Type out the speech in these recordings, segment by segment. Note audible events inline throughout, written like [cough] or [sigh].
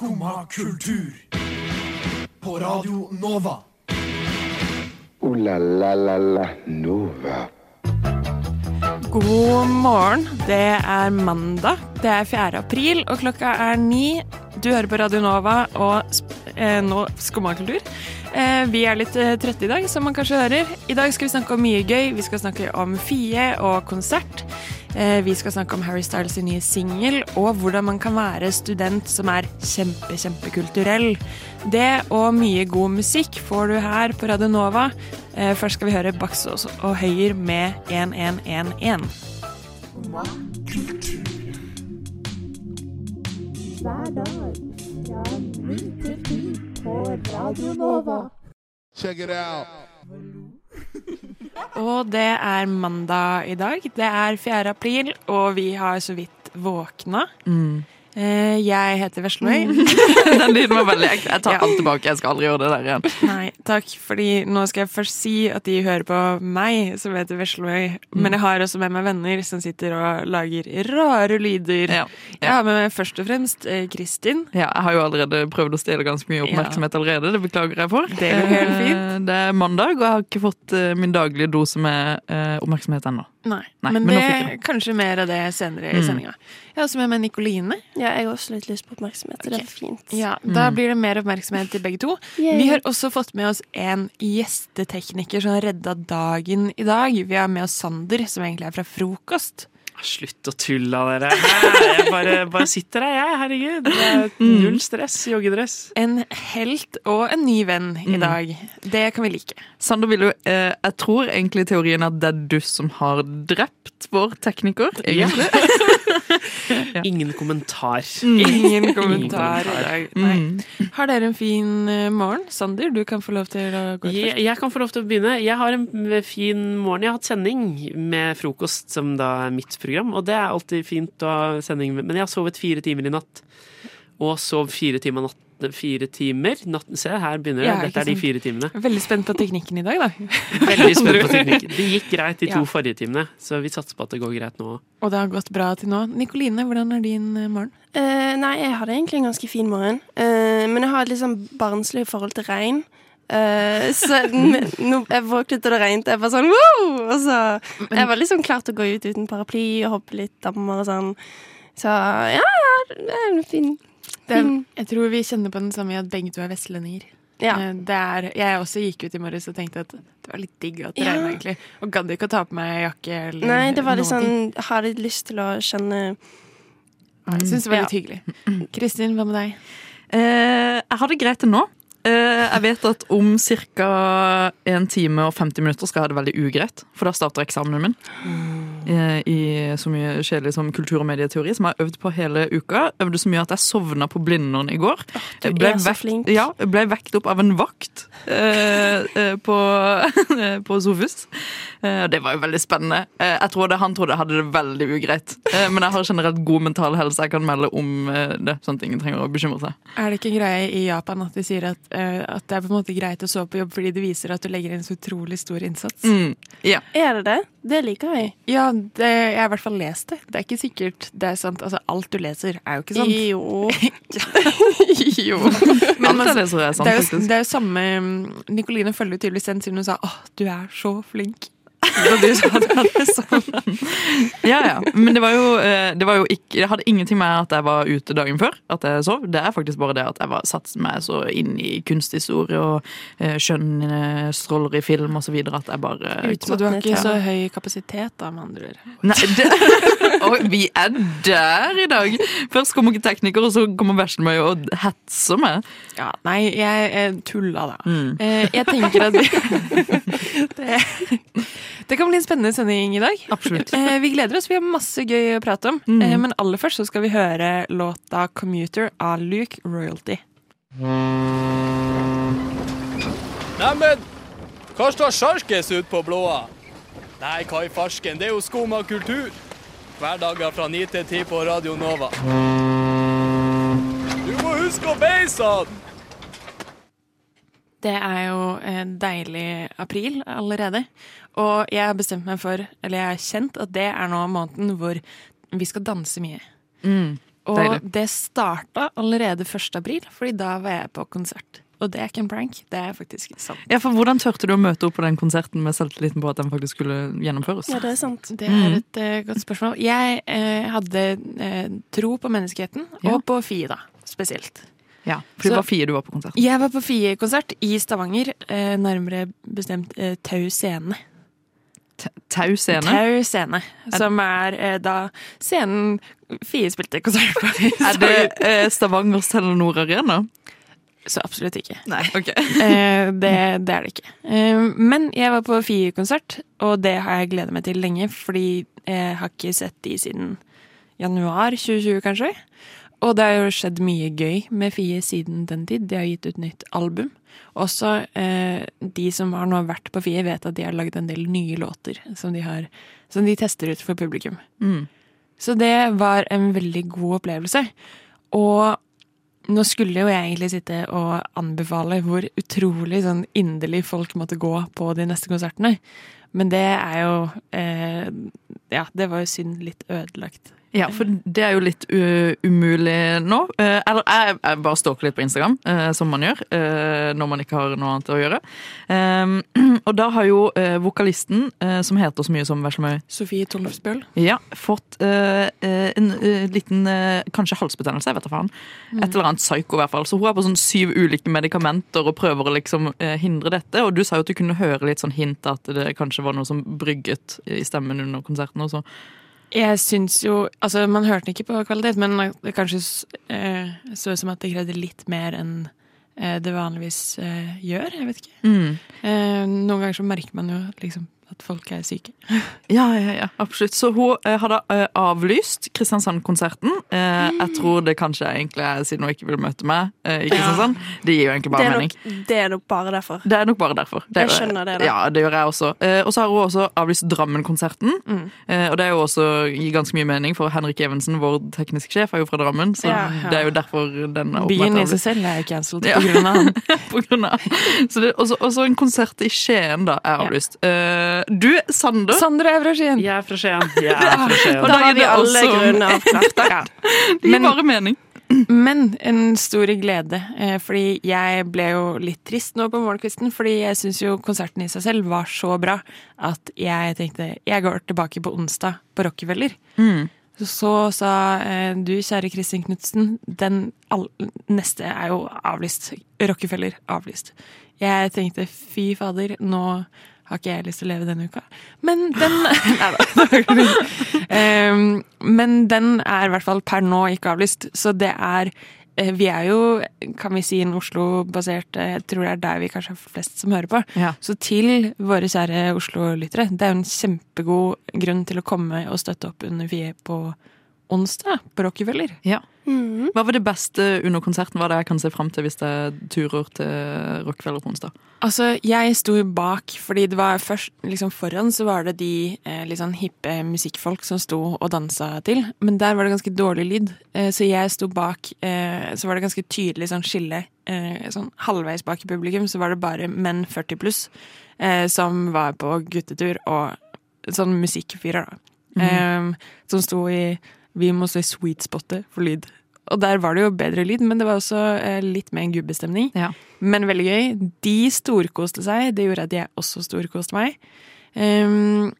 Skumma kultur. På Radio Nova. O-la-la-la-la Nova. God morgen. Det er mandag. Det er 4. april, og klokka er ni. Du hører på Radio Nova og eh, nå Skummakultur. Eh, vi er litt eh, trøtte i dag, som man kanskje hører. I dag skal vi snakke om mye gøy. Vi skal snakke om Fie og konsert. Eh, vi skal snakke om Harry Styles' sin nye singel, og hvordan man kan være student som er kjempe, kjempekulturell. Det og mye god musikk får du her på Radio Nova. Eh, først skal vi høre Baksås og Høyer med 1111. hver dag fra ni til ti på Radio Nova. Check it out. [laughs] Og det er mandag i dag. Det er 4. april, og vi har så vidt våkna. Eh, Jeg heter Veslemøy. [laughs] Den lyden var veldig ekte. Jeg tar Ja. alt tilbake. Jeg skal aldri gjøre det der igjen. Nei, takk, fordi nå skal jeg først si at de hører på meg, som heter Vesløy. Men jeg har også med meg venner som sitter og lager rare lyder. Ja. Jeg har med meg først og fremst eh, Kristin. Ja, jeg har jo allerede prøvd å stjele ganske mye oppmerksomhet allerede. Det beklager jeg for. Det helt fint. Eh, Det er mandag, og jeg har ikke fått eh, min daglige dose med eh, oppmerksomhet ennå. Nei, Nei, men, men det er kanskje mer av det senere i Mm. sendinga. Jeg har også med meg Nikoline. Ja, jeg har også litt lyst på oppmerksomhet. Okay. Det er fint. Ja, Da blir det mer oppmerksomhet til begge to. Yay. Vi har også fått med oss en gjestetekniker som har redda dagen i dag. Vi har med oss Sander, som egentlig er fra frokost. Slutt å tulle av dere. Jeg bare, bare sitter her, jeg. Herregud. Er null stress. Joggedress. En helt og en ny venn i dag. Det kan vi like. Sander vil eh, Jeg tror egentlig teorien at det er du som har drept vår tekniker. Egentlig. [laughs] Ingen kommentar. Ingen kommentar i dag. Nei. Mm. Har dere en fin eh, morgen? Sander, du kan få lov til å gå ut Jeg, først. jeg kan få lov til å begynne. Jeg har en fin morgen. Jeg har hatt sending med frokost, som da er mitt program. Og det er alltid fint å ha sending med. Men jeg har sovet fire timer i natt. Og sov fire timer natt. Fire timer. Natten, se, her begynner det. Ja, Dette er de fire timene. Veldig spent på teknikken i dag, da. [laughs] Veldig spent på teknikken. Det gikk greit de to Ja. forrige timene, så vi satser på at det går greit nå. Og det har gått bra til nå. Nikoline, hvordan er din eh, morgen? Uh, nei, jeg hadde egentlig en ganske fin morgen. Uh, men jeg har et litt sånn barnslig forhold til regn. Eh, så no, jeg våknet og det regnet, jeg var sånn wow! Og så Jeg var liksom klar til å gå ut uten paraply og hoppe litt dammer og sånn. Så ja, ja, det er en fin, Det, fin jeg tror vi kjenner på den samme i at begge to er vestlendinger. Ja. Eh, Det er, jeg også gikk ut i morges og tenkte at det var litt digg at det Ja. regnet, egentlig. Og gadd ikke å ta på meg jakke eller Nei, det var litt sånn hadde litt lyst til å kjenne Jeg syns det var Ja. litt hyggelig. Kristin, hva med deg? Uh, jeg har det greit til nå. Eh, jeg vet at om ca. 1 time og 50 minutter skal jeg ha det veldig ugreit. For da starter eksamenen min. Eh, I så mye kjedelig som kultur- og medieteori, som jeg har øvd på hele uka. Øvde så mye at jeg sovna på Blindern i går. Du er så vekt- flink. Ja, ble vekt opp av en vakt eh, på, [laughs] på Sofus. Eh, det var jo veldig spennende. Jeg trodde, Han trodde jeg hadde det veldig ugreit. Eh, men jeg har generelt god mental helse. Jeg kan melde om det, sånn at ingen trenger å bekymre seg. Er det ikke en greie i Japan at de sier at, at det er på en måte greit å sove på jobb fordi det viser at du legger inn så utrolig stor innsats? Mm, ja. Er det det? Det liker jeg. Ja, det, jeg har i hvert fall lest det. Det er ikke sikkert det er sant. Altså, alt du leser, er jo ikke sant. Jo. [laughs] jo. Men Men Alt jeg leser er sant, det, er jo, faktisk. det er jo samme mm, Nikoline følger jo tydeligvis den siden hun sa 'Å, du er så flink'. Da du sa det, hadde sånn. Ja, ja. Men det var jo, eh, det var jo ikke Det hadde ingenting med at jeg var ute dagen før. At jeg sov. Det er faktisk bare det at jeg var satt meg så inn i kunsthistorie og eh, skjønne stroller i film videre at jeg bare Så du har ikke så høy kapasitet, da, med andre ord. Nei, det, [laughs] og vi er der i dag! Først kommer ikke tekniker, og så kommer Veslemøy og hetser meg. Ja, nei, jeg, eh, tulla, da. Mm. Eh, jeg tenker at vi [laughs] [laughs] det, det kan bli en spennende sending i dag. Absolutt. [laughs] Eh, vi gleder oss. Vi har masse gøy å prate om. Mm. Eh, men aller først så skal vi høre låta 'Commuter' av Luke Royalty. Neimen, hva står sjarkes ut på blåa? Nei, hva i farsken, det er jo skum av kultur. Hverdager fra ni til ti på Radio Nova. Du må huske å beise han! Det er jo en deilig april allerede. Og jeg har bestemt meg for, eller jeg har kjent at det er nå måneden hvor vi skal danse mye. Mm. Og det starta allerede 1. april, fordi da var jeg på konsert. Og det er ikke en prank, det er faktisk sant. Ja, for Hvordan tørte du å møte opp på den konserten med selvtilliten på at den faktisk skulle gjennomføres? Ja, det er sant. Det er et eh, godt spørsmål. Jeg eh, hadde eh, tro på menneskeheten, Ja. og på Fie, da, spesielt. Ja, for det var Fie du var på konsert. Jeg var på Fie-konsert i Stavanger, eh, nærmere bestemt eh, Tau Scene. Tau scene. Tau Scene, som er eh, da scenen Fie spilte konsert på. Er det eh, Stavangers Telenor Arena? Så absolutt ikke. Nei, ok. [laughs] Eh, det, det er det ikke. Eh, men jeg var på Fie-konsert, og det har jeg gleda meg til lenge, fordi jeg har ikke sett de siden januar 2020, kanskje. Og det har jo skjedd mye gøy med Fie siden den tid. De har gitt ut nytt album. Også eh, de som har nå vært på Fie, vet at de har lagd en del nye låter som de, har, som de tester ut for publikum. Mm. Så det var en veldig god opplevelse. Og nå skulle jo jeg egentlig sitte og anbefale hvor utrolig sånn inderlig folk måtte gå på de neste konsertene. Men det er jo eh, Ja, det var jo synd litt ødelagt. Ja, for det er jo litt umulig nå. Eh, eller jeg, jeg bare stalker litt på Instagram, eh, som man gjør eh, når man ikke har noe annet å gjøre. Um, [clears throat] og da har jo vokalisten, som heter så mye som Veslemøy, Sofie Tollefsbøl. ja, fått en liten kanskje halsbetennelse, jeg vet da faen. Et eller annet psyko, i hvert fall. Så hun er på sånn syv ulike medikamenter og prøver å liksom hindre dette. Og du sa jo at du kunne høre litt sånn hint at det kanskje var noe som brygget i stemmen under konserten. og så. Jeg syns jo Altså, man hørte den ikke på kvalitet, men det kanskje eh, så ut som at det krevde litt mer enn eh, det vanligvis eh, gjør. Jeg vet ikke. Mm. Eh, noen ganger så merker man jo liksom at folk er syke. Ja, ja, ja, absolutt. Så hun eh, hadde eh, avlyst Kristiansand-konserten. Eh, jeg tror det kanskje egentlig er siden hun ikke vil møte meg eh, i Kristiansand. Det gir jo egentlig Det bare er, mening. det er nok bare derfor. Det er nok bare derfor. Det Jeg er- skjønner det, da. Ja, det gjør jeg også. Eh, og så har hun også avlyst Drammen-konserten. Mm. Eh, og det er jo også gir ganske mye mening, for Henrik Evensen, vår teknisk sjef, er jo fra Drammen. Så Ja, ja. det er jo derfor den er Byen i seg selv er cancelled Ja. [laughs] på grunn av han. av. Så det, også, også en konsert i Skien da er avlyst. Eh, du, Sander. Sander er fra Skien. Jeg er fra Skien. [laughs] Jeg er fra Skien. Og Da er har vi det alle også- grunner avklart. [laughs] Ja. Det gir Men- bare mening. Men en stor glede, eh, fordi jeg ble jo litt trist nå på morgenkvisten, fordi jeg syns jo konserten i seg selv var så bra at jeg tenkte jeg går tilbake på onsdag på Rockefeller. Mm. Så sa eh, du, kjære Kristin Knutsen, den all, neste er jo avlyst. Rockefeller avlyst. Jeg tenkte fy fader, nå har ikke jeg lyst til å leve denne uka. Men den [laughs] Nei da. um, men den er i hvert fall per nå ikke avlyst. Så det er eh, Vi er jo, kan vi si, en Oslo-basert eh, Jeg tror det er der vi kanskje har flest som hører på. Ja. Så til våre kjære Oslo-lyttere, det er jo en kjempegod grunn til å komme og støtte opp under Vie på onsdag på Rockefeller. Ja. Mhm. Hva var det beste under konserten? Hva er det jeg kan se fram til hvis jeg turer til Rockefeller på onsdag? Altså, jeg sto bak, fordi det var først liksom foran så var det de eh, litt sånn hippe musikkfolk som sto og dansa til, men der var det ganske dårlig lyd, eh, så jeg sto bak, eh, så var det ganske tydelig sånn skille, eh, sånn halvveis bak i publikum, så var det bare menn 40 pluss, eh, som var på guttetur, og sånn musikkfyrer da, eh, som sto i, vi må se sweet spotet for lyd. Og der var det jo bedre lyd, men det var også eh, litt mer en gubbestemning. Ja. Men veldig gøy. De storkoste seg. Det gjorde at jeg også storkoste meg. Um,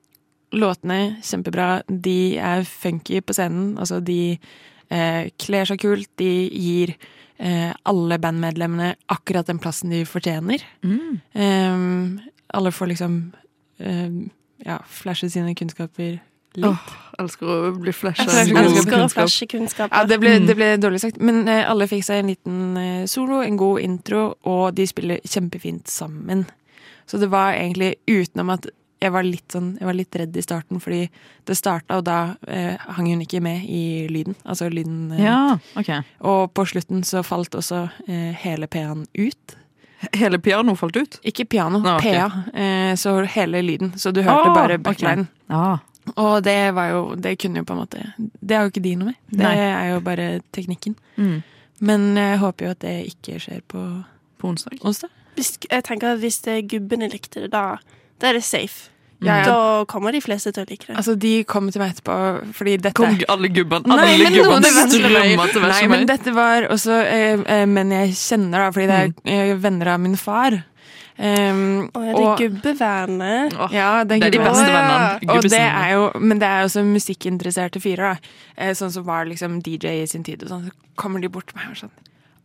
låtene kjempebra. De er funky på scenen. Altså, de eh, kler seg kult. De gir eh, alle bandmedlemmene akkurat den plassen de fortjener. Mm. Um, alle får liksom eh, ja, flashe sine kunnskaper litt. Åh, elsker å bli flasha. Jeg elsker å flashe kunnskap. Ja, det ble, Mm. det ble dårlig sagt, men eh, alle fikk seg en liten eh, solo, en god intro, og de spiller kjempefint sammen. Så det var egentlig utenom at jeg var litt, sånn, jeg var litt redd i starten, fordi det starta, og da eh, hang hun ikke med i lyden. Altså lyden eh, Ja, okay. Og på slutten så falt også eh, hele P-en ut. Hele pianoet falt ut? Ikke piano, no, okay. PA. Eh, så hele lyden. Så du hørte oh, bare backline. Okay. Ja. Og det var jo Det kunne jo på en måte Det er jo ikke de noe med. Det Nei. er jo bare teknikken. Mm. Men jeg håper jo at det ikke skjer på På onsdag. onsdag. Hvis, jeg tenker at hvis det gubbene likte det, da, da er det safe. Ja, ja. Da kommer de fleste til å like det. Altså, de kom til meg etterpå fordi dette Kom alle gubbene Nei, Alle gubbene strømma til Nei, men dette var også eh, eh, menn jeg kjenner, da, fordi det er Mm. eh, venner av min far. Um, Å ja, det er gubbevennene. Åh, ja, det er, Det er de beste vennene. Og det er jo, men det er jo også musikkinteresserte fyrer, da. Eh, sånn som var liksom DJ i sin tid. Og sånn, så kommer de bort til meg og sånn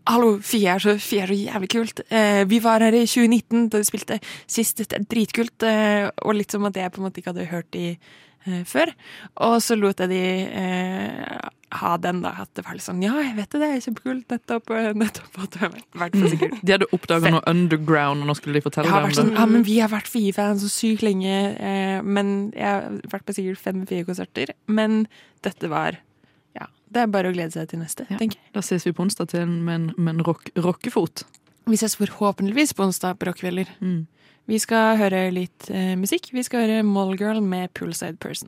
Hallo, Fie er så, Fie er så jævlig kult. Eh, vi var her i 2019 da de spilte sist. Dette er dritkult. Eh, og litt som at jeg på en måte ikke hadde hørt de eh, før. Og så lot jeg de eh, ha den, da. At det var litt sånn Ja, jeg vet det, det er kjempekult. Nettopp. eh, nettopp at det vært for sikkert. De hadde oppdaga noe underground, og nå skulle de fortelle deg om sånn, det. ja, men Vi har vært Fie-fans så sykt lenge, eh, men jeg har vært på sikkert fem Fie-konserter. Men dette var Ja, det er bare å glede seg til neste, Ja. tenker jeg. Da ses vi på onsdag til med en, rock, rockefot. Vi ses forhåpentligvis på onsdag på Rockefeller. Mm. Vi skal høre litt eh, musikk. Vi skal høre Mallgirl med Poolside Person.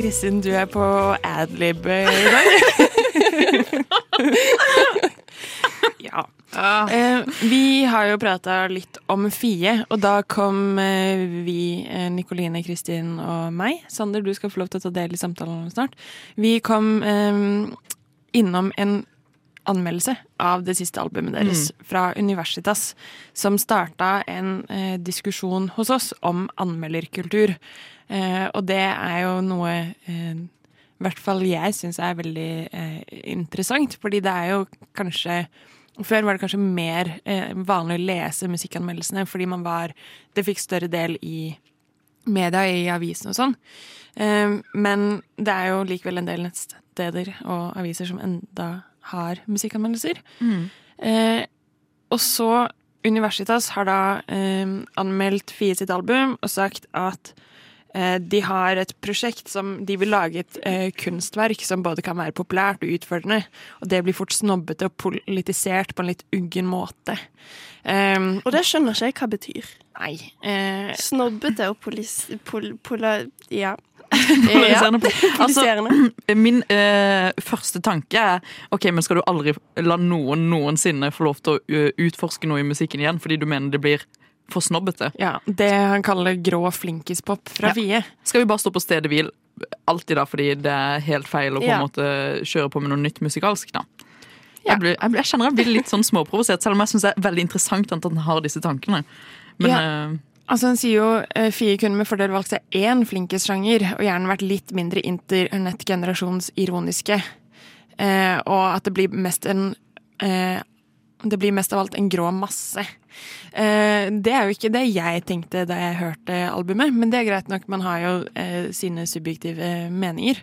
Kristin, du er på adlib i dag. [laughs] ja. Eh, vi har jo prata litt om Fie, og da kom eh, vi, eh, Nikoline, Kristin og meg Sander, du skal få lov til å ta del i samtalen snart. Vi kom eh, innom en anmeldelse av det siste albumet deres fra Universitas, som starta en eh, diskusjon hos oss om anmelderkultur. Eh, og det er jo noe eh, i hvert fall jeg syns er veldig eh, interessant, fordi det er jo kanskje før var det kanskje mer eh, vanlig å lese musikkanmeldelsene fordi man var Det fikk større del i media, i avisen og sånn. Eh, men det er jo likevel en del nettsteder og aviser som enda har musikkanmeldelser. Eh, og så Universitas har da anmeldt Fie sitt album og sagt at de har et prosjekt som de vil lage et eh, kunstverk som både kan være populært og utfordrende, og det blir fort snobbete og politisert på en litt uggen måte. Um, Og det skjønner ikke jeg hva betyr. nei. Uh, Snobbete og polis... Pol, pola, ja. [laughs] ja. Altså, [clears throat] min eh, første tanke er Ok, men skal du aldri la noen noensinne få lov til å utforske noe i musikken igjen fordi du mener det blir for snobbete? ja, det han kaller grå flinkispop fra Ja. Fie. Skal vi bare stå på stedet hvil alltid da, fordi det er helt feil å på Ja. en måte kjøre på med noe nytt musikalsk? da? Ja. Jeg, blir, jeg, blir, jeg kjenner jeg blir litt sånn småprovosert, selv om jeg syns det er veldig interessant at han har disse tankene. Men eh, Altså Han sier jo eh, Fie kunne med fordel valgt seg én flinkissjanger, og gjerne vært litt mindre internettgenerasjonsironiske. Eh, og at det blir mest en eh, Det blir mest av alt en grå masse. Eh, det er jo ikke det jeg tenkte da jeg hørte albumet, men det er greit nok. Man har jo eh, sine subjektive meninger.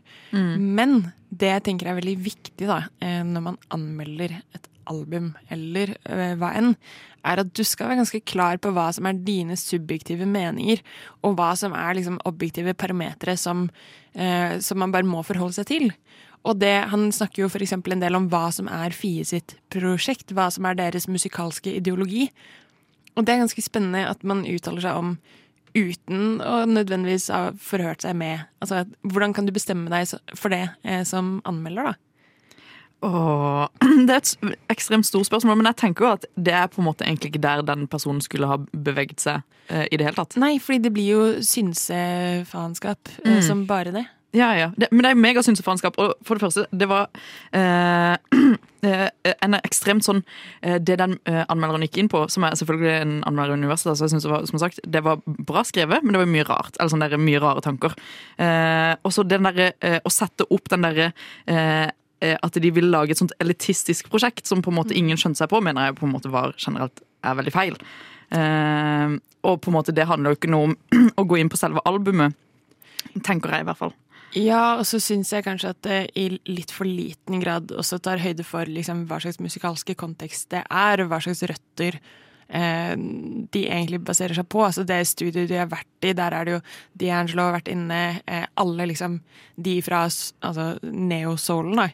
Men det jeg tenker er veldig viktig da, eh, når man anmelder et album, eller eh, hva enn, er at du skal være ganske klar på hva som er dine subjektive meninger, og hva som er liksom objektive parametere som, eh, som man bare må forholde seg til. Og det, Han snakker jo f.eks. en del om hva som er Fie sitt prosjekt, hva som er deres musikalske ideologi. Og det er ganske spennende at man uttaler seg om uten å nødvendigvis ha forhørt seg med. Altså, Hvordan kan du bestemme deg for det eh, som anmelder, da? Åh, [clears throat] det er et ekstremt stort spørsmål, men jeg tenker jo at det er på en måte egentlig ikke der den personen skulle ha beveget seg eh, i det hele tatt. Nei, fordi det blir jo synsefaenskap eh, Mm. som bare det. Ja, ja. Det, men det er megasynsefaenskap. Og for det første, det var eh, [clears throat] eh, en ekstremt sånn eh, Det den eh, anmelderen gikk inn på, som er selvfølgelig en anmelder i universet, så jeg synes det var, som sagt, det var bra skrevet, men det var mye rart. Eller sånn der, mye rare tanker. Eh, og så den derre eh, Å sette opp den derre at de ville lage et sånt elitistisk prosjekt som på en måte ingen skjønte seg på, mener jeg på en måte var generelt er veldig feil. Og på en måte det handler jo ikke noe om [clears throat] å gå inn på selve albumet, tenker jeg i hvert fall. Ja, og så syns jeg kanskje at det i litt for liten grad også tar høyde for liksom, hva slags musikalske kontekst det er, og hva slags røtter eh, de egentlig baserer seg på. Altså det studioet de har vært i, der er det jo D'Angelo har vært inne, eh, alle liksom de fra altså neo-soulen,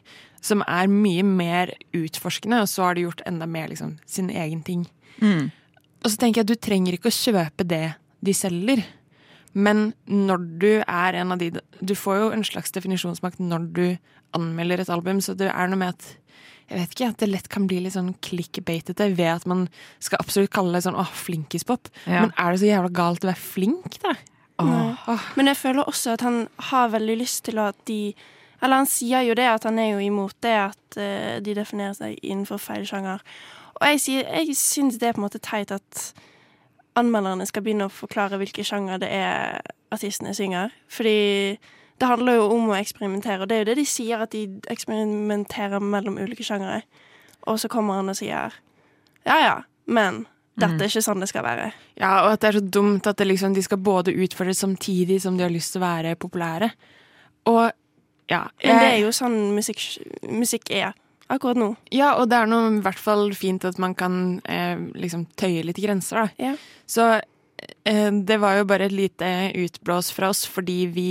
som er mye mer utforskende, og så har de gjort enda mer liksom sin egen ting. Mm. Og så tenker jeg at du trenger ikke å kjøpe det de selger. Men når du er en av de Du får jo en slags definisjonsmakt når du anmelder et album, så det er noe med at jeg vet ikke, at det lett kan bli litt sånn clickbaitete ved at man skal absolutt kalle det sånn åh, flinkispop. Ja. Men er det så jævla galt å være flink, da? Åh. Men jeg føler også at han har veldig lyst til at de Eller han sier jo det at han er jo imot det at eh, de definerer seg innenfor feil sjanger. Og jeg, sier, jeg syns det er på en måte teit at anmelderne skal begynne å forklare hvilke sjanger det er artistene synger. Fordi det handler jo om å eksperimentere, og det er jo det de sier, at de eksperimenterer mellom ulike sjangere. Og så kommer han og sier ja ja, men dette er ikke sånn det skal være. Ja, og at det er så dumt at det liksom, de skal både utfordres samtidig som de har lyst til å være populære. Og ja Men det er jo sånn musikk, musikk er akkurat nå. Ja, og det er noe i hvert fall fint at man kan eh, liksom tøye litt grenser, da. Ja. Så eh, det var jo bare et lite utblås fra oss, fordi vi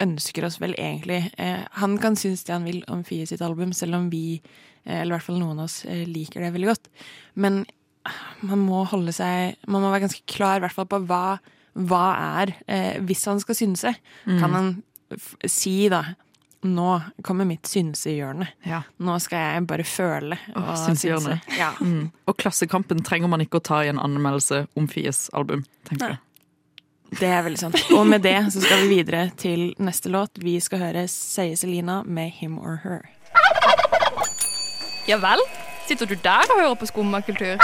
ønsker oss vel egentlig eh, Han kan synes det han vil om Fie sitt album, selv om vi, eh, eller i hvert fall noen av oss, eh, liker det veldig godt. Men ah, man må holde seg Man må være ganske klar i hvert fall på hva, hva er eh, Hvis han skal synse, Mm. kan han si da nå kommer mitt synsehjørne. Ja. Nå skal jeg bare føle og synse. Ja. [laughs] Mm. Og Klassekampen trenger man ikke å ta i en anmeldelse om Fies album, tenker jeg. Det er veldig sant. Og med det så skal vi videre til neste låt. Vi skal høre Seie Selina med Him or Her. Ja vel? Sitter du der og hører på skummakultur?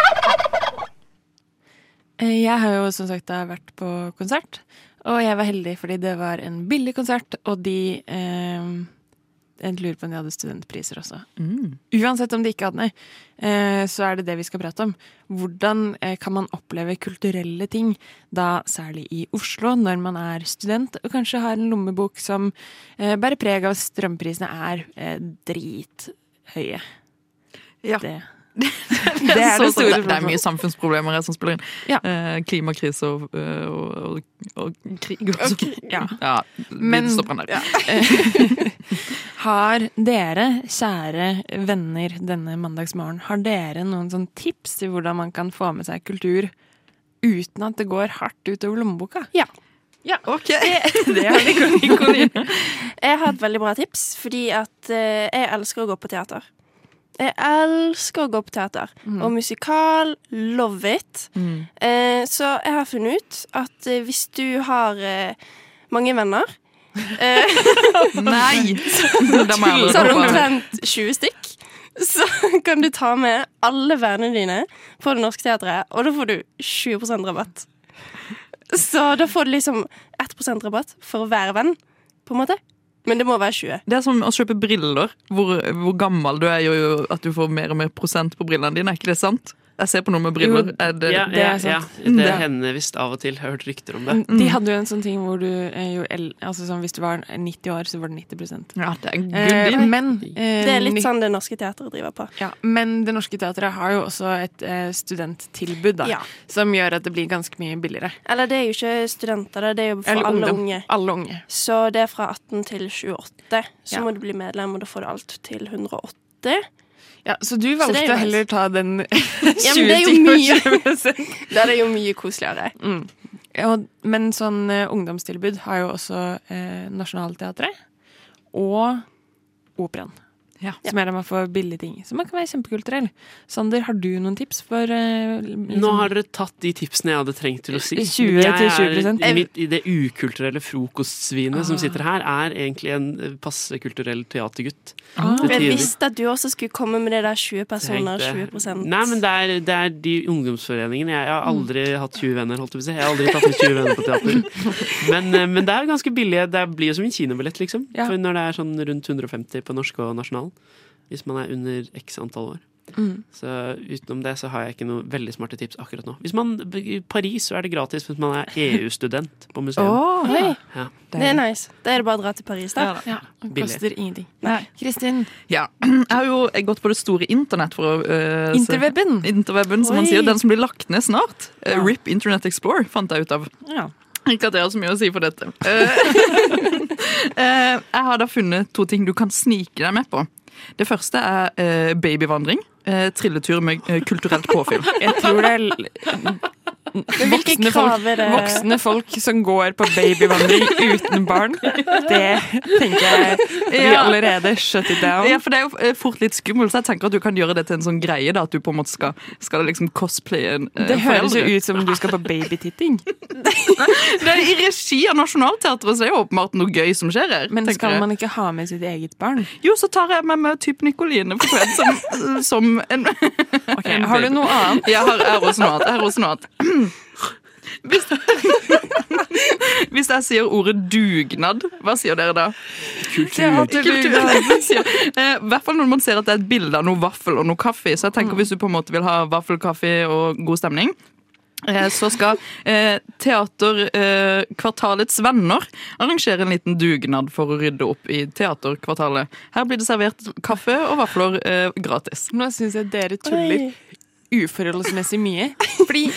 Eh, Jeg har jo som sagt vært på konsert, og jeg var heldig fordi det var en billig konsert, og de eh, Jeg lurer på om de hadde studentpriser også. Mm. Uansett om de ikke hadde det, eh, så er det det vi skal prate om. Hvordan eh, kan man oppleve kulturelle ting, da særlig i Oslo, når man er student og kanskje har en lommebok som eh, bærer preg av at strømprisene er eh, drithøye. Ja. Det, Det det er så- det store det, er mye samfunnsproblemer her som spiller inn. Ja. Eh, klimakrise og, og, og, og krig. Og så. ja. Ja, Men- der. [laughs] Har dere, kjære venner denne mandagsmorgen, har dere noen sånn tips til hvordan man kan få med seg kultur uten at det går hardt utover lommeboka? Ja. Ja, ok. Det [laughs] har [laughs] Nicoline. Jeg har et veldig bra tips, fordi at eh, jeg elsker å gå på teater. Jeg elsker å gå på teater. Og musikal, love it. Eh, så jeg har funnet ut at eh, hvis du har eh, mange venner eh, [laughs] Nei! [laughs] Sånn omtrent 20 stykk. Så kan du ta med alle vennene dine på Det Norske Teatret, og da får du 20% rabatt. Så da får du liksom 1% rabatt for å være venn, på en måte. Men det må være 20. Det er som å kjøpe briller. Hvor, hvor gammel du er, gjør jo at du får mer og mer prosent på brillene dine. Er ikke det sant? Jeg ser på noe med briller. Jo, Er det, Ja, det er ja, ja. Det Det- hender visst av og til. Jeg har hørt rykter om det. De hadde jo en sånn ting hvor du eh, jo altså sånn, Hvis du var 90 år, så var det 90% ja, det er en eh. Men eh, Det er litt sånn Det Norske Teatret driver på. ja, Men Det Norske Teatret har jo også et eh, studenttilbud, da, Ja. som gjør at det blir ganske mye billigere. Eller det er jo ikke studenter, det er jo for Eller alle unge. Alle unge. Så det er fra 18 til 28. Så Ja. må du bli medlem, og da får du alt til 180. Ja, så du valgte så å heller ta den 20 [laughs] Ja, men det er [laughs] mye. mye. [laughs] Da er det jo mye koseligere. Mm. Ja, men sånn uh, ungdomstilbud har jo også uh, Nationaltheatret og Operaen. Ja. Som gjør at man får billige ting. Så man kan være kjempekulturell. Sander, har du noen tips for eh, liksom- Nå har dere tatt de tipsene jeg hadde trengt til å si. 20 Jeg til er- 20%. mitt, i Det ukulturelle frokostsvinet Ah. som sitter her, er egentlig en eh, passe kulturell teatergutt. Ah. Jeg visste at du også skulle komme med det der 20 personer, Tenkte- 20 Nei, men det er, det er de ungdomsforeningene. Jeg, jeg har aldri hatt 20 venner, holdt jeg på å si. Jeg har aldri tatt med 20 venner på teater. [laughs] Men, eh, men det er ganske billig. Det blir jo som en kinobillett, liksom. Ja. For når det er sånn rundt 150 på norsk og nasjonal. Hvis man er under x antall år. Mm. Så utenom det så har jeg ikke noe veldig smarte tips akkurat nå. Hvis man I Paris så er det gratis hvis man er EU-student på museum. Oh, hey. Ja. Det er nice. Da er det bare å dra til Paris, da. Ja, da. Ja, koster ingenting. Nei. Kristin, Ja. Jeg har jo gått på det store internett for å eh, se- interweben. Interweben, som man sier. Den som blir lagt ned snart. Eh, Ja. RIP Internet Explorer, fant jeg ut av. Ja. Ikke at jeg har så mye å si for dette. Eh, [laughs] eh, jeg har da funnet to ting du kan snike deg med på. Det første er eh, babyvandring. Eh, trilletur med eh, kulturelt påfyll. Jeg tror det er voksne folk, er voksne folk som går på babyvandring uten barn. Det tenker jeg vi allerede shut it down. Ja, for Det er jo eh, fort litt skummelt, så jeg tenker at du kan gjøre det til en sånn greie. da, At du på en måte skal, skal liksom cosplaye en eh, Det høres jo ut som du skal på babytitting. [laughs] Det er I regi av Nationaltheatret så er jo åpenbart noe gøy som skjer her. Men skal man ikke ha med sitt eget barn? Jo, så tar jeg med meg type Nikoline på kveld som, som en Ok, Har du noe annet? Jeg har, jeg har også noe annet. Jeg har også noe annet. Hvis, [laughs] hvis jeg sier ordet dugnad, hva sier dere da? Kultur. Eh, I hvert fall når man ser at det er et bilde av noe vaffel og noe kaffe. Så jeg tenker Hvis du på en måte vil ha vaffelkaffe og god stemning, eh, så skal eh, Teaterkvartalets eh, venner arrangere en liten dugnad for å rydde opp i teaterkvartalet. Her blir det servert kaffe og vafler eh, gratis. Nå syns jeg dere tuller uforholdsmessig mye. Fordi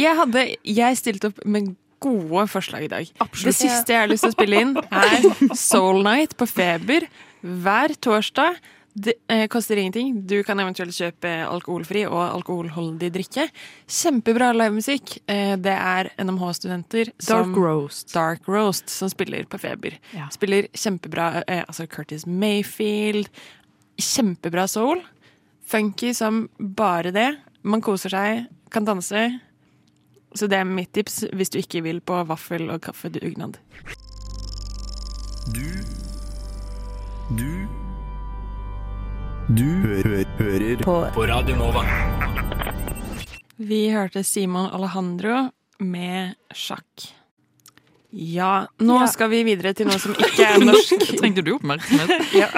jeg hadde Jeg stilte opp med gode forslag i dag. Det siste jeg har lyst til å spille inn, er Soul Night på Feber hver torsdag. Det eh, koster ingenting. Du kan eventuelt kjøpe alkoholfri og alkoholholdig drikke. Kjempebra livemusikk. Eh, det er NMH-studenter som roast. Dark Roast som spiller på Feber. Ja. Spiller kjempebra eh, Altså Curtis Mayfield. Kjempebra soul. Funky som bare det. Man koser seg, kan danse. Så det er mitt tips hvis du ikke vil på vaffel- og kaffedugnad. Du Du Du hø hø hører på. på Radio Nova. Vi hørte Simon Alejandro med sjakk. Ja, nå Ja. skal vi videre til noe som ikke [laughs] er norsk. Trengte du oppmerksomhet? [laughs] ja.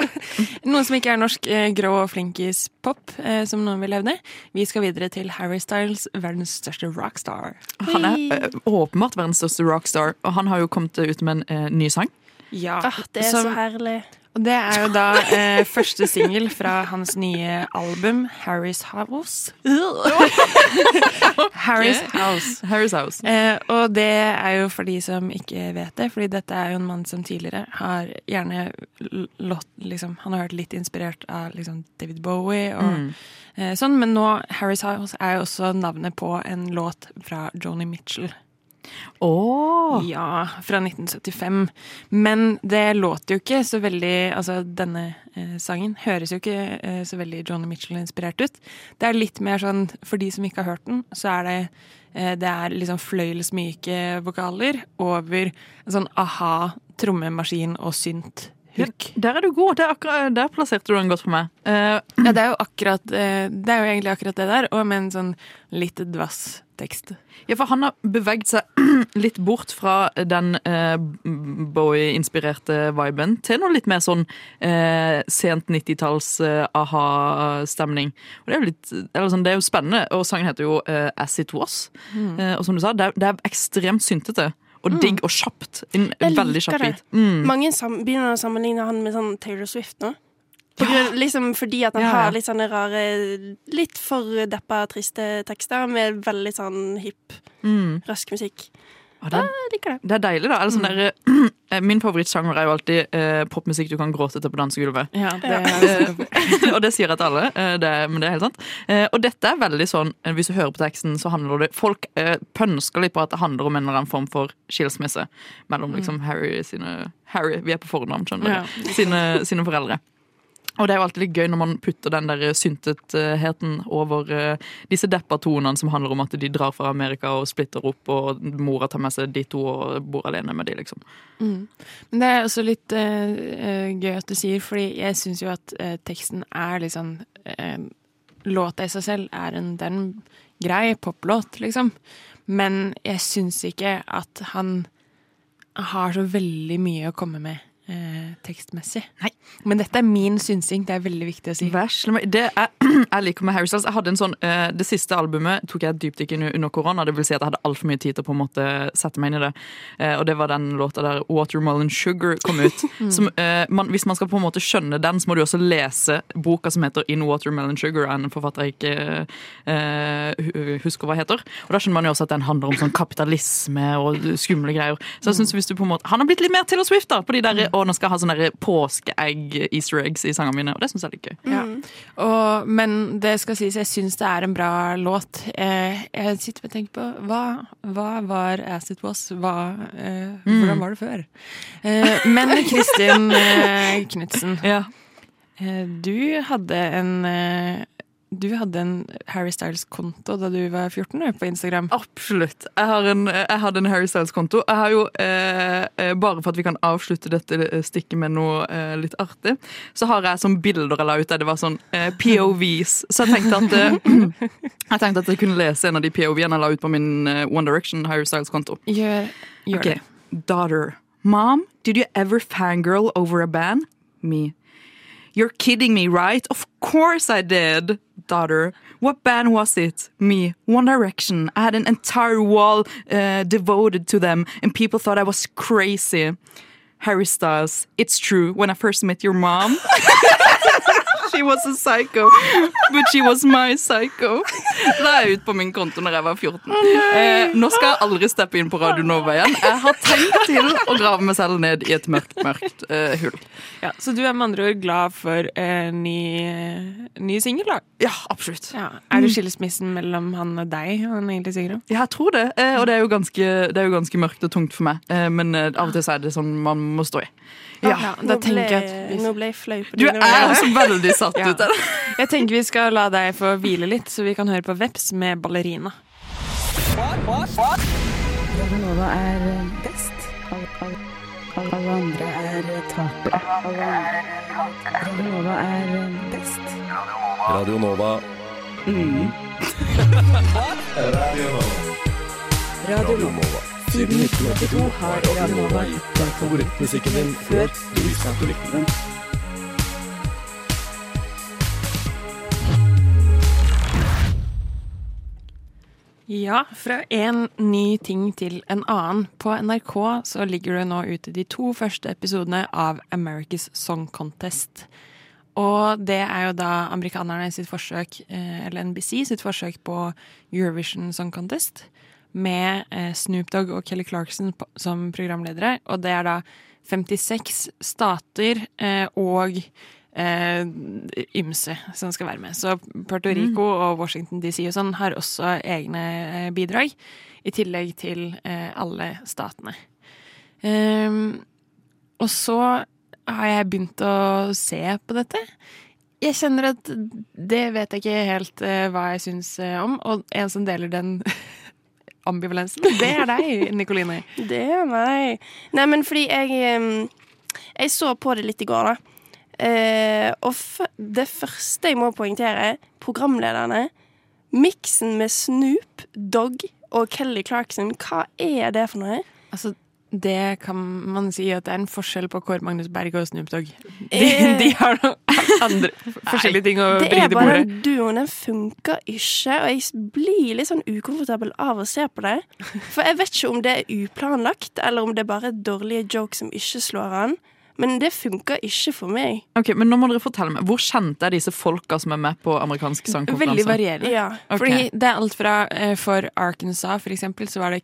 Noe som ikke er norsk grå grå flinkis-pop, eh, som noen vil hevde. Vi skal videre til Harry Styles, verdens største rockstar. Han er eh, åpenbart verdens største rockstar, og han har jo kommet ut med en eh, ny sang. Ja, Ah, det er som- så herlig. Og det er jo da eh, første singel fra hans nye album, Harry's House. [laughs] Harry's House. Harry's House. Eh, og det er jo for de som ikke vet det, fordi dette er jo en mann som tidligere har gjerne lått, låt, liksom, Han har vært litt inspirert av liksom, David Bowie og Mm. eh, sånn, men nå Harry's House er jo også navnet på en låt fra Joni Mitchell. Åh. Ja, fra 1975. Men det låter jo ikke så veldig Altså, denne eh, sangen høres jo ikke eh, så veldig Johnny Mitchell-inspirert ut. Det er litt mer sånn, for de som ikke har hørt den, så er det eh, Det er liksom fløyelsmyke vokaler over en sånn aha, trommemaskin og synt. Ja, der er du god. Der, akkurat, der plasserte du den godt for meg. Uh, Ja, det er jo akkurat eh, Det er jo egentlig akkurat det der, og med en sånn litt dvass tekst. ja, for han har beveget seg [clears throat] litt bort fra den eh, Bowie-inspirerte viben til noe litt mer sånn eh, sent 90-talls eh, aha-stemning. Og det er jo litt eller sånn, Det er jo spennende, og sangen heter jo eh, As It Was. Mm. Eh, og som du sa, det er, det er ekstremt syntete. Og digg og kjapt. En veldig kjapp bit. Mm. Mange begynner å sammenligne han med sånn Taylor Swift nå. På grunn, liksom fordi at han Ja, ja. har litt sånne rare Litt for deppa, triste tekster med veldig sånn hipp, Mm. rask musikk. Ja, det, Jeg liker det. det er deilig, da. Er sånn der, eh, min favorittsjanger er jo alltid eh, popmusikk du kan gråte til på dansegulvet. Ja, det Ja. Eh, [laughs] og det sier jeg til alle, eh, det, men det er helt sant. Eh, og dette er veldig sånn, hvis du hører på teksten, så handler det Folk eh, pønsker litt på at det handler om en eller annen form for skilsmisse mellom liksom Harry sine Harry, vi er på fornavn, skjønner du. Ja. Sine, sine foreldre. Og det er jo alltid litt gøy når man putter den der syntetheten over eh, disse deppa tonene som handler om at de drar fra Amerika og splitter opp, og mora tar med seg de to og bor alene med de, liksom. Mm. Men det er også litt eh, gøy at du sier, fordi jeg syns jo at uh, teksten er litt sånn eh, Låta i seg selv er en, det er en grei poplåt, liksom. Men jeg syns ikke at han har så veldig mye å komme med eh, tekstmessig. Men dette er min synsing, det er veldig viktig å si. Det er, [clears throat] jeg liker med Harry Styles Jeg hadde en sånn, eh, Det siste albumet tok jeg et dypdykk inn under korona. Det vil si at jeg hadde altfor mye tid til å på en måte sette meg inn i det. Eh, og det var den låta der Watermelon Sugar kom ut. [laughs] Mm. som, eh, man, hvis man skal på en måte skjønne den, så må du også lese boka som heter In Watermelon Sugar, av en forfatter jeg ikke eh, husker hva heter. Og da skjønner man jo også at den handler om sånn kapitalisme og skumle greier. Så jeg synes hvis du på en måte Han har blitt litt mer Taylor Swift, da, på de der, og nå skal jeg ha sånne påskeegg-easter eggs i sangene mine, og det syns jeg er litt gøy. Ja. Og, men det skal sies, jeg syns det er en bra låt. Eh, jeg sitter og tenker på hva, hva var As It Was? Hva, eh, Mm. Hvordan var det før? Eh, men Kristin eh, Knutsen, [laughs] ja. du hadde en eh, du hadde en Harry Styles-konto da du var 14 du, på Instagram. Absolutt. Jeg, har en, jeg hadde en Harry Styles-konto. Jeg har jo, eh, eh, Bare for at vi kan avslutte dette stikket med noe eh, litt artig, så har jeg sånn bilder jeg la ut der det var sånn eh, POVs. Så jeg tenkte at eh, [clears throat] jeg tenkte at jeg kunne lese en av de POV-ene jeg la ut på min eh, One Direction Harry Styles-konto. Gjør, gjør okay. det. Daughter. Mom, did you ever fangirl over a band? Me. You're kidding me, right? Of course I did. Daughter. What band was it? Me. One Direction. I had an entire wall uh, devoted to them, and people thought I was crazy. Harry Styles. It's true. When I first met your mom, [laughs] she was a psycho, but she was my psycho. La jeg ut på min konto når jeg var 14. Eh, nå skal jeg aldri steppe inn på Radio Nova igjen. Jeg har tenkt til å grave meg selv ned i et mørkt, mørkt eh, hull. Ja, så du er med andre ord glad for eh, ny, ny singel, da? Ja, absolutt. Ja. Er det skilsmissen mellom han og deg han egentlig synger om? Ja, jeg tror det. Eh, og det er, jo ganske, det er jo ganske mørkt og tungt for meg. Eh, men eh, av og til så er det sånn man må stå i. Ja, nå, ble, nå ble jeg flau på Du er altså også veldig satt [laughs] Ja. ut av det. Jeg tenker vi skal la deg få hvile litt, så vi kan høre på Veps med ballerina. Nova er best. Alle, alle, alle andre er tapere. Radio Nova er best. Radio Nova. Mm. [laughs] [laughs] Radio Nova. Siden 1982 har Radio gitt deg favorittmusikken din før du visste at du likte den. Ja, fra en ny ting til en annen. På NRK så ligger det nå ute de to første episodene av America's Song Contest. Og det er jo da amerikanerne sitt forsøk, eh, eller NBC sitt forsøk på Eurovision Song Contest. Med eh, Snoop Dogg og Kelly Clarkson som programledere. Og det er da 56 stater eh, og eh, ymse som skal være med. Så Puerto Rico og Washington DC og sånn har også egne bidrag. I tillegg til alle statene. Ehm, og så har jeg begynt å se på dette. Jeg kjenner at det vet jeg ikke helt hva jeg syns om, og en som deler den [laughs] ambivalensen, [laughs] det er deg, Nikoline. Det er meg. Nei, men fordi jeg Jeg så på det litt i går, da. Eh, og det første jeg må poengtere, programlederne Miksen med Snoop, Dogg og Kelly Clarkson, hva er det for noe? Altså, det kan man si at det er en forskjell på Kåre Magnus Berg og Snoop Dogg. De, de har noen andre forskjellige ting å Det bringe er til bare bordet. den duoen, den funker ikke, og jeg blir litt sånn ukomfortabel av å se på det. For jeg vet ikke om det er uplanlagt, eller om det er bare dårlige jokes som ikke slår an. Men det funker ikke for meg. Ok, men nå må dere fortelle meg, Hvor kjente er disse folka som er med på amerikansk sangkonkurranse? Veldig varierende. Ja. Okay. Fordi det er alt fra eh, For Arkansas, for eksempel, så var det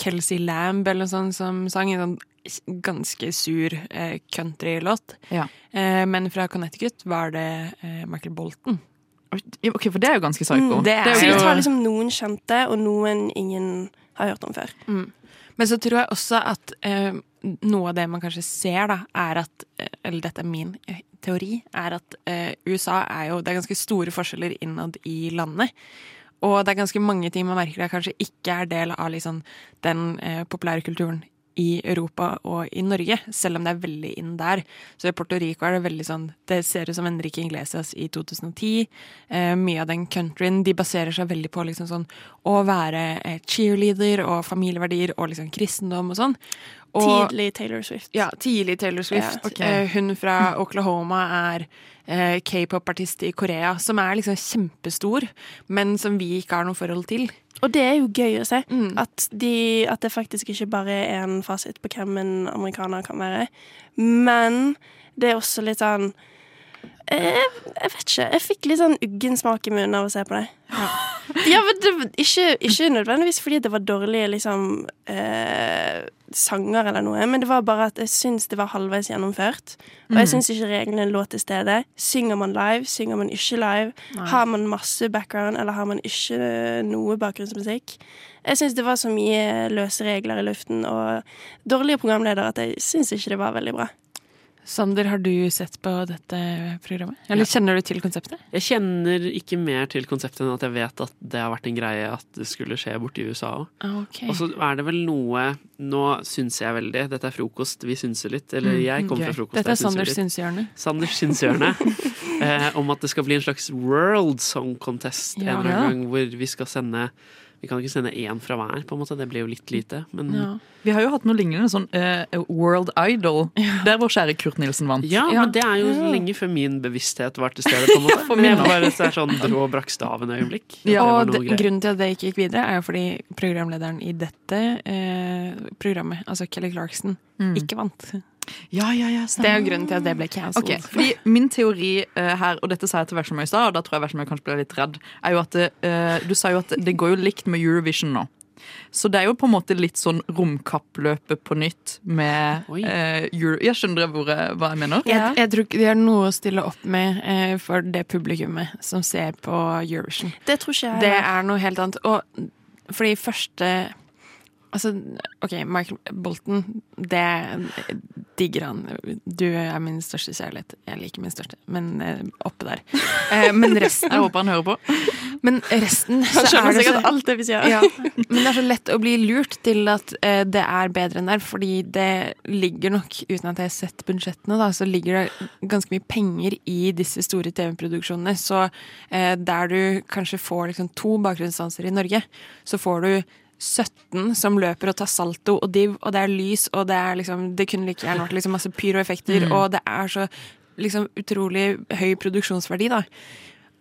Kelsey Lamb eller noe sånt som sang en sånn ganske sur eh, countrylåt. Ja. Eh, men fra Connecticut var det eh, Michael Bolton. Ok, For det er jo ganske psycho. Mm, det er Så jo- de tar liksom noen kjente, og noen ingen har hørt om før. Mm. Men så tror jeg også at eh, noe av det man kanskje ser, da, er at eh, Eller dette er min eh, teori, er at eh, USA er jo Det er ganske store forskjeller innad i landet. Og det er ganske mange ting man merker er kanskje ikke er del av liksom, den eh, populære kulturen i Europa og i Norge, selv om det er veldig inn der. Så i Puerto Rico er det veldig sånn Det ser ut som Enrique Inglesias i 2010. Eh, mye av den countryen de baserer seg veldig på liksom sånn å være eh, cheerleader og familieverdier og liksom kristendom og sånn. Og- Tidlig Taylor Swift. Ja, tidlig Taylor Swift. Ja. Ok. Eh, hun fra Oklahoma er eh, k-pop-artist i Korea, som er liksom kjempestor, men som vi ikke har noe forhold til. Og det er jo gøy å se. At, de, at det faktisk ikke bare er en fasit på hvem en amerikaner kan være. Men det er også litt sånn eh, Jeg vet ikke. Jeg fikk litt sånn uggen smak i munnen av å se på deg. Ja, men det, ikke, ikke nødvendigvis fordi det var dårlige liksom, eh, sanger eller noe, men det var bare at jeg syns det var halvveis gjennomført. Og jeg Mhm. syns ikke reglene lå til stede. Synger man live, synger man ikke live? Nei. Har man masse background, eller har man ikke noe bakgrunnsmusikk? Jeg syns det var så mye løse regler i luften og dårlige programledere at jeg syns ikke det var veldig bra. Sander, har du sett på dette programmet? Eller kjenner du til konseptet? Jeg kjenner ikke mer til konseptet enn at jeg vet at det har vært en greie at det skulle skje borti USA òg. Okay. Og så er det vel noe Nå synser jeg veldig. Dette er frokost, vi synser litt. Eller Mm, jeg kommer okay. fra frokost. Dette er Sanders synshjørne. Sanders synshjørne. [laughs] eh, om at det skal bli en slags World Song Contest Ja. en eller Ja. annen gang, hvor vi skal sende Vi kan ikke sende én fra hver, på en måte. Det blir jo litt lite. Men Vi har jo hatt noe lignende, sånn uh, World Idol, [laughs] der vår kjære Kurt Nilsen vant. Ja, men det er jo lenge før min bevissthet var til stede. på en måte [laughs] For meg min bare så er sånn Brå brakk staven-øyeblikk. Ja, og det, grunnen til at det ikke gikk videre, er jo fordi programlederen i dette eh, programmet, altså Kelly Clarkson, Mm. ikke vant. Ja, ja, ja, Det er jo grunnen til at det ble cancelled. Okay, fordi Min teori uh, her, og dette sa jeg til Versemøy i stad, og da tror jeg Versemøy kanskje ble litt redd, er jo at uh, du sa jo at det går jo likt med Eurovision nå. Så det er jo på en måte litt sånn romkappløpet på nytt med eh, Euro... Jeg skjønner jeg, hva jeg mener? Jeg, jeg tror ikke de har noe å stille opp med eh, for det publikummet som ser på Eurovision. Det tror ikke jeg Det er noe helt annet. Og fordi første Altså, OK, Michael Bolton, det digger han. Du er min største kjærlighet. Jeg liker min største, men eh, oppe der. [laughs] Eh, men resten Jeg håper han hører på. [laughs] Men resten Han så skjønner er sikkert så- alt det vi sier. Ja, men det er så lett å bli lurt til at eh, det er bedre enn der, fordi det ligger nok, uten at jeg har sett budsjettene, da, så ligger det ganske mye penger i disse store TV-produksjonene. Så der du kanskje får liksom to bakgrunnsdansere i Norge, så får du 17 som løper og tar salto og div, og det er lys, og det er liksom Det kunne like gjerne vært liksom masse pyroeffekter, Mm. og det er så liksom utrolig høy produksjonsverdi, da.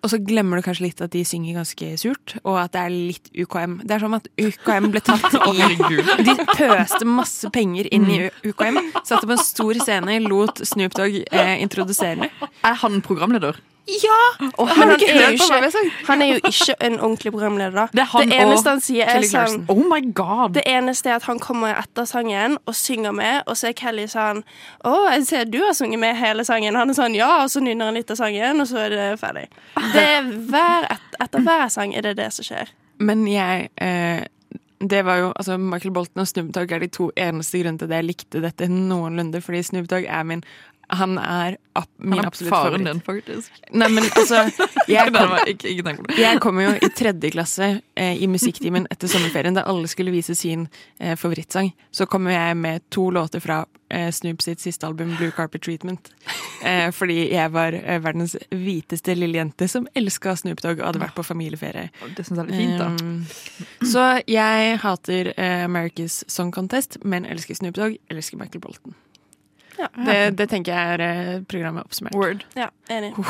Og så glemmer du kanskje litt at de synger ganske surt, og at det er litt UKM. Det er som at UKM ble tatt [laughs] i De pøste masse penger inn i UKM, satte på en stor scene, lot Snoop Dogg eh, introdusere. Er han programleder? Ja! Og han, han er, jo ikke, han er jo ikke en ordentlig programleder, da. Det er eneste han sier, er sånn Oh my god! Det eneste er at han kommer etter sangen og synger med, og så er Kelly sånn Å, jeg ser du har sunget med hele sangen. Han er sånn ja, og så nynner han litt av sangen, og så er det ferdig. Det er hver, et, etter hver sang er det det som skjer. Men jeg eh, det var jo, altså Michael Bolton og Snoop Dogg er de to eneste grunnene til at jeg likte dette noenlunde. Fordi Snoop Dogg er min Han er ab, min Han er absolutt faren favoritt. din, faktisk. Nei, men altså jeg [laughs] kom, ikke, ikke jeg kom jo i tredje klasse eh, i musikktimen etter sommerferien, da alle skulle vise sin eh, favorittsang. Så kommer jeg med to låter fra eh, Snoop sitt siste album, Blue Carpet Treatment. Eh, fordi jeg var eh, verdens hviteste lille jente som elska Snoop Dogg og hadde vært på familieferie. Det syns jeg er fint, da. Um, så jeg hater eh, America's Song Contest, men elsker Snoop Dogg, elsker Michael Bolton. Det, det tenker jeg er eh, programmet oppsummert. Word. Ja, enig. [laughs]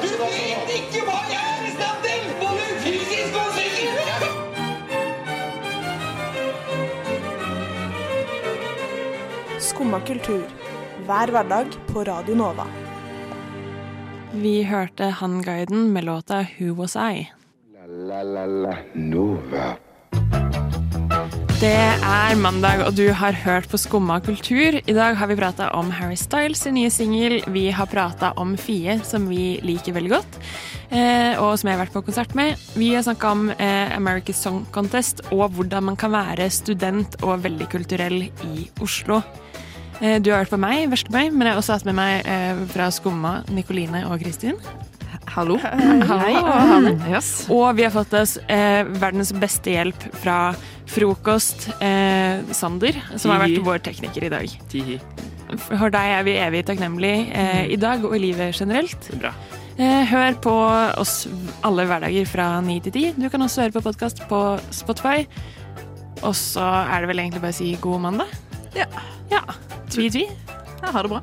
Du vet ikke hva jeg er i stand til, både fysisk og psykisk! Skumma kultur. Hver hverdag på Radio Nova. Vi hørte Han-guiden med låta Who Was I? La, La, la, la, Nova. Det er mandag, og du har hørt på Skumma kultur. I dag har vi prata om Harry Styles' sin nye singel. Vi har prata om Fie, som vi liker veldig godt, eh, og som jeg har vært på konsert med. Vi har snakka om eh, America's Song Contest og hvordan man kan være student og veldig kulturell i Oslo. Eh, du har hørt på meg, Veslemøy, men jeg har også hatt med meg fra Skumma Nikoline og Kristin. Hallo. Hei, og. Yes. Og vi har fått oss eh, verdens beste hjelp fra Frokost, eh, Sander, som har vært vår tekniker i dag. Tihi. For deg er vi evig takknemlige eh, i dag og i livet generelt. Bra. Eh, hør på oss alle hverdager fra 9 til 10. Du kan også høre på podkast på Spotify. Og så er det vel egentlig bare å si god mandag. Ja. ja. Tvi-tvi. Ja, ha det bra.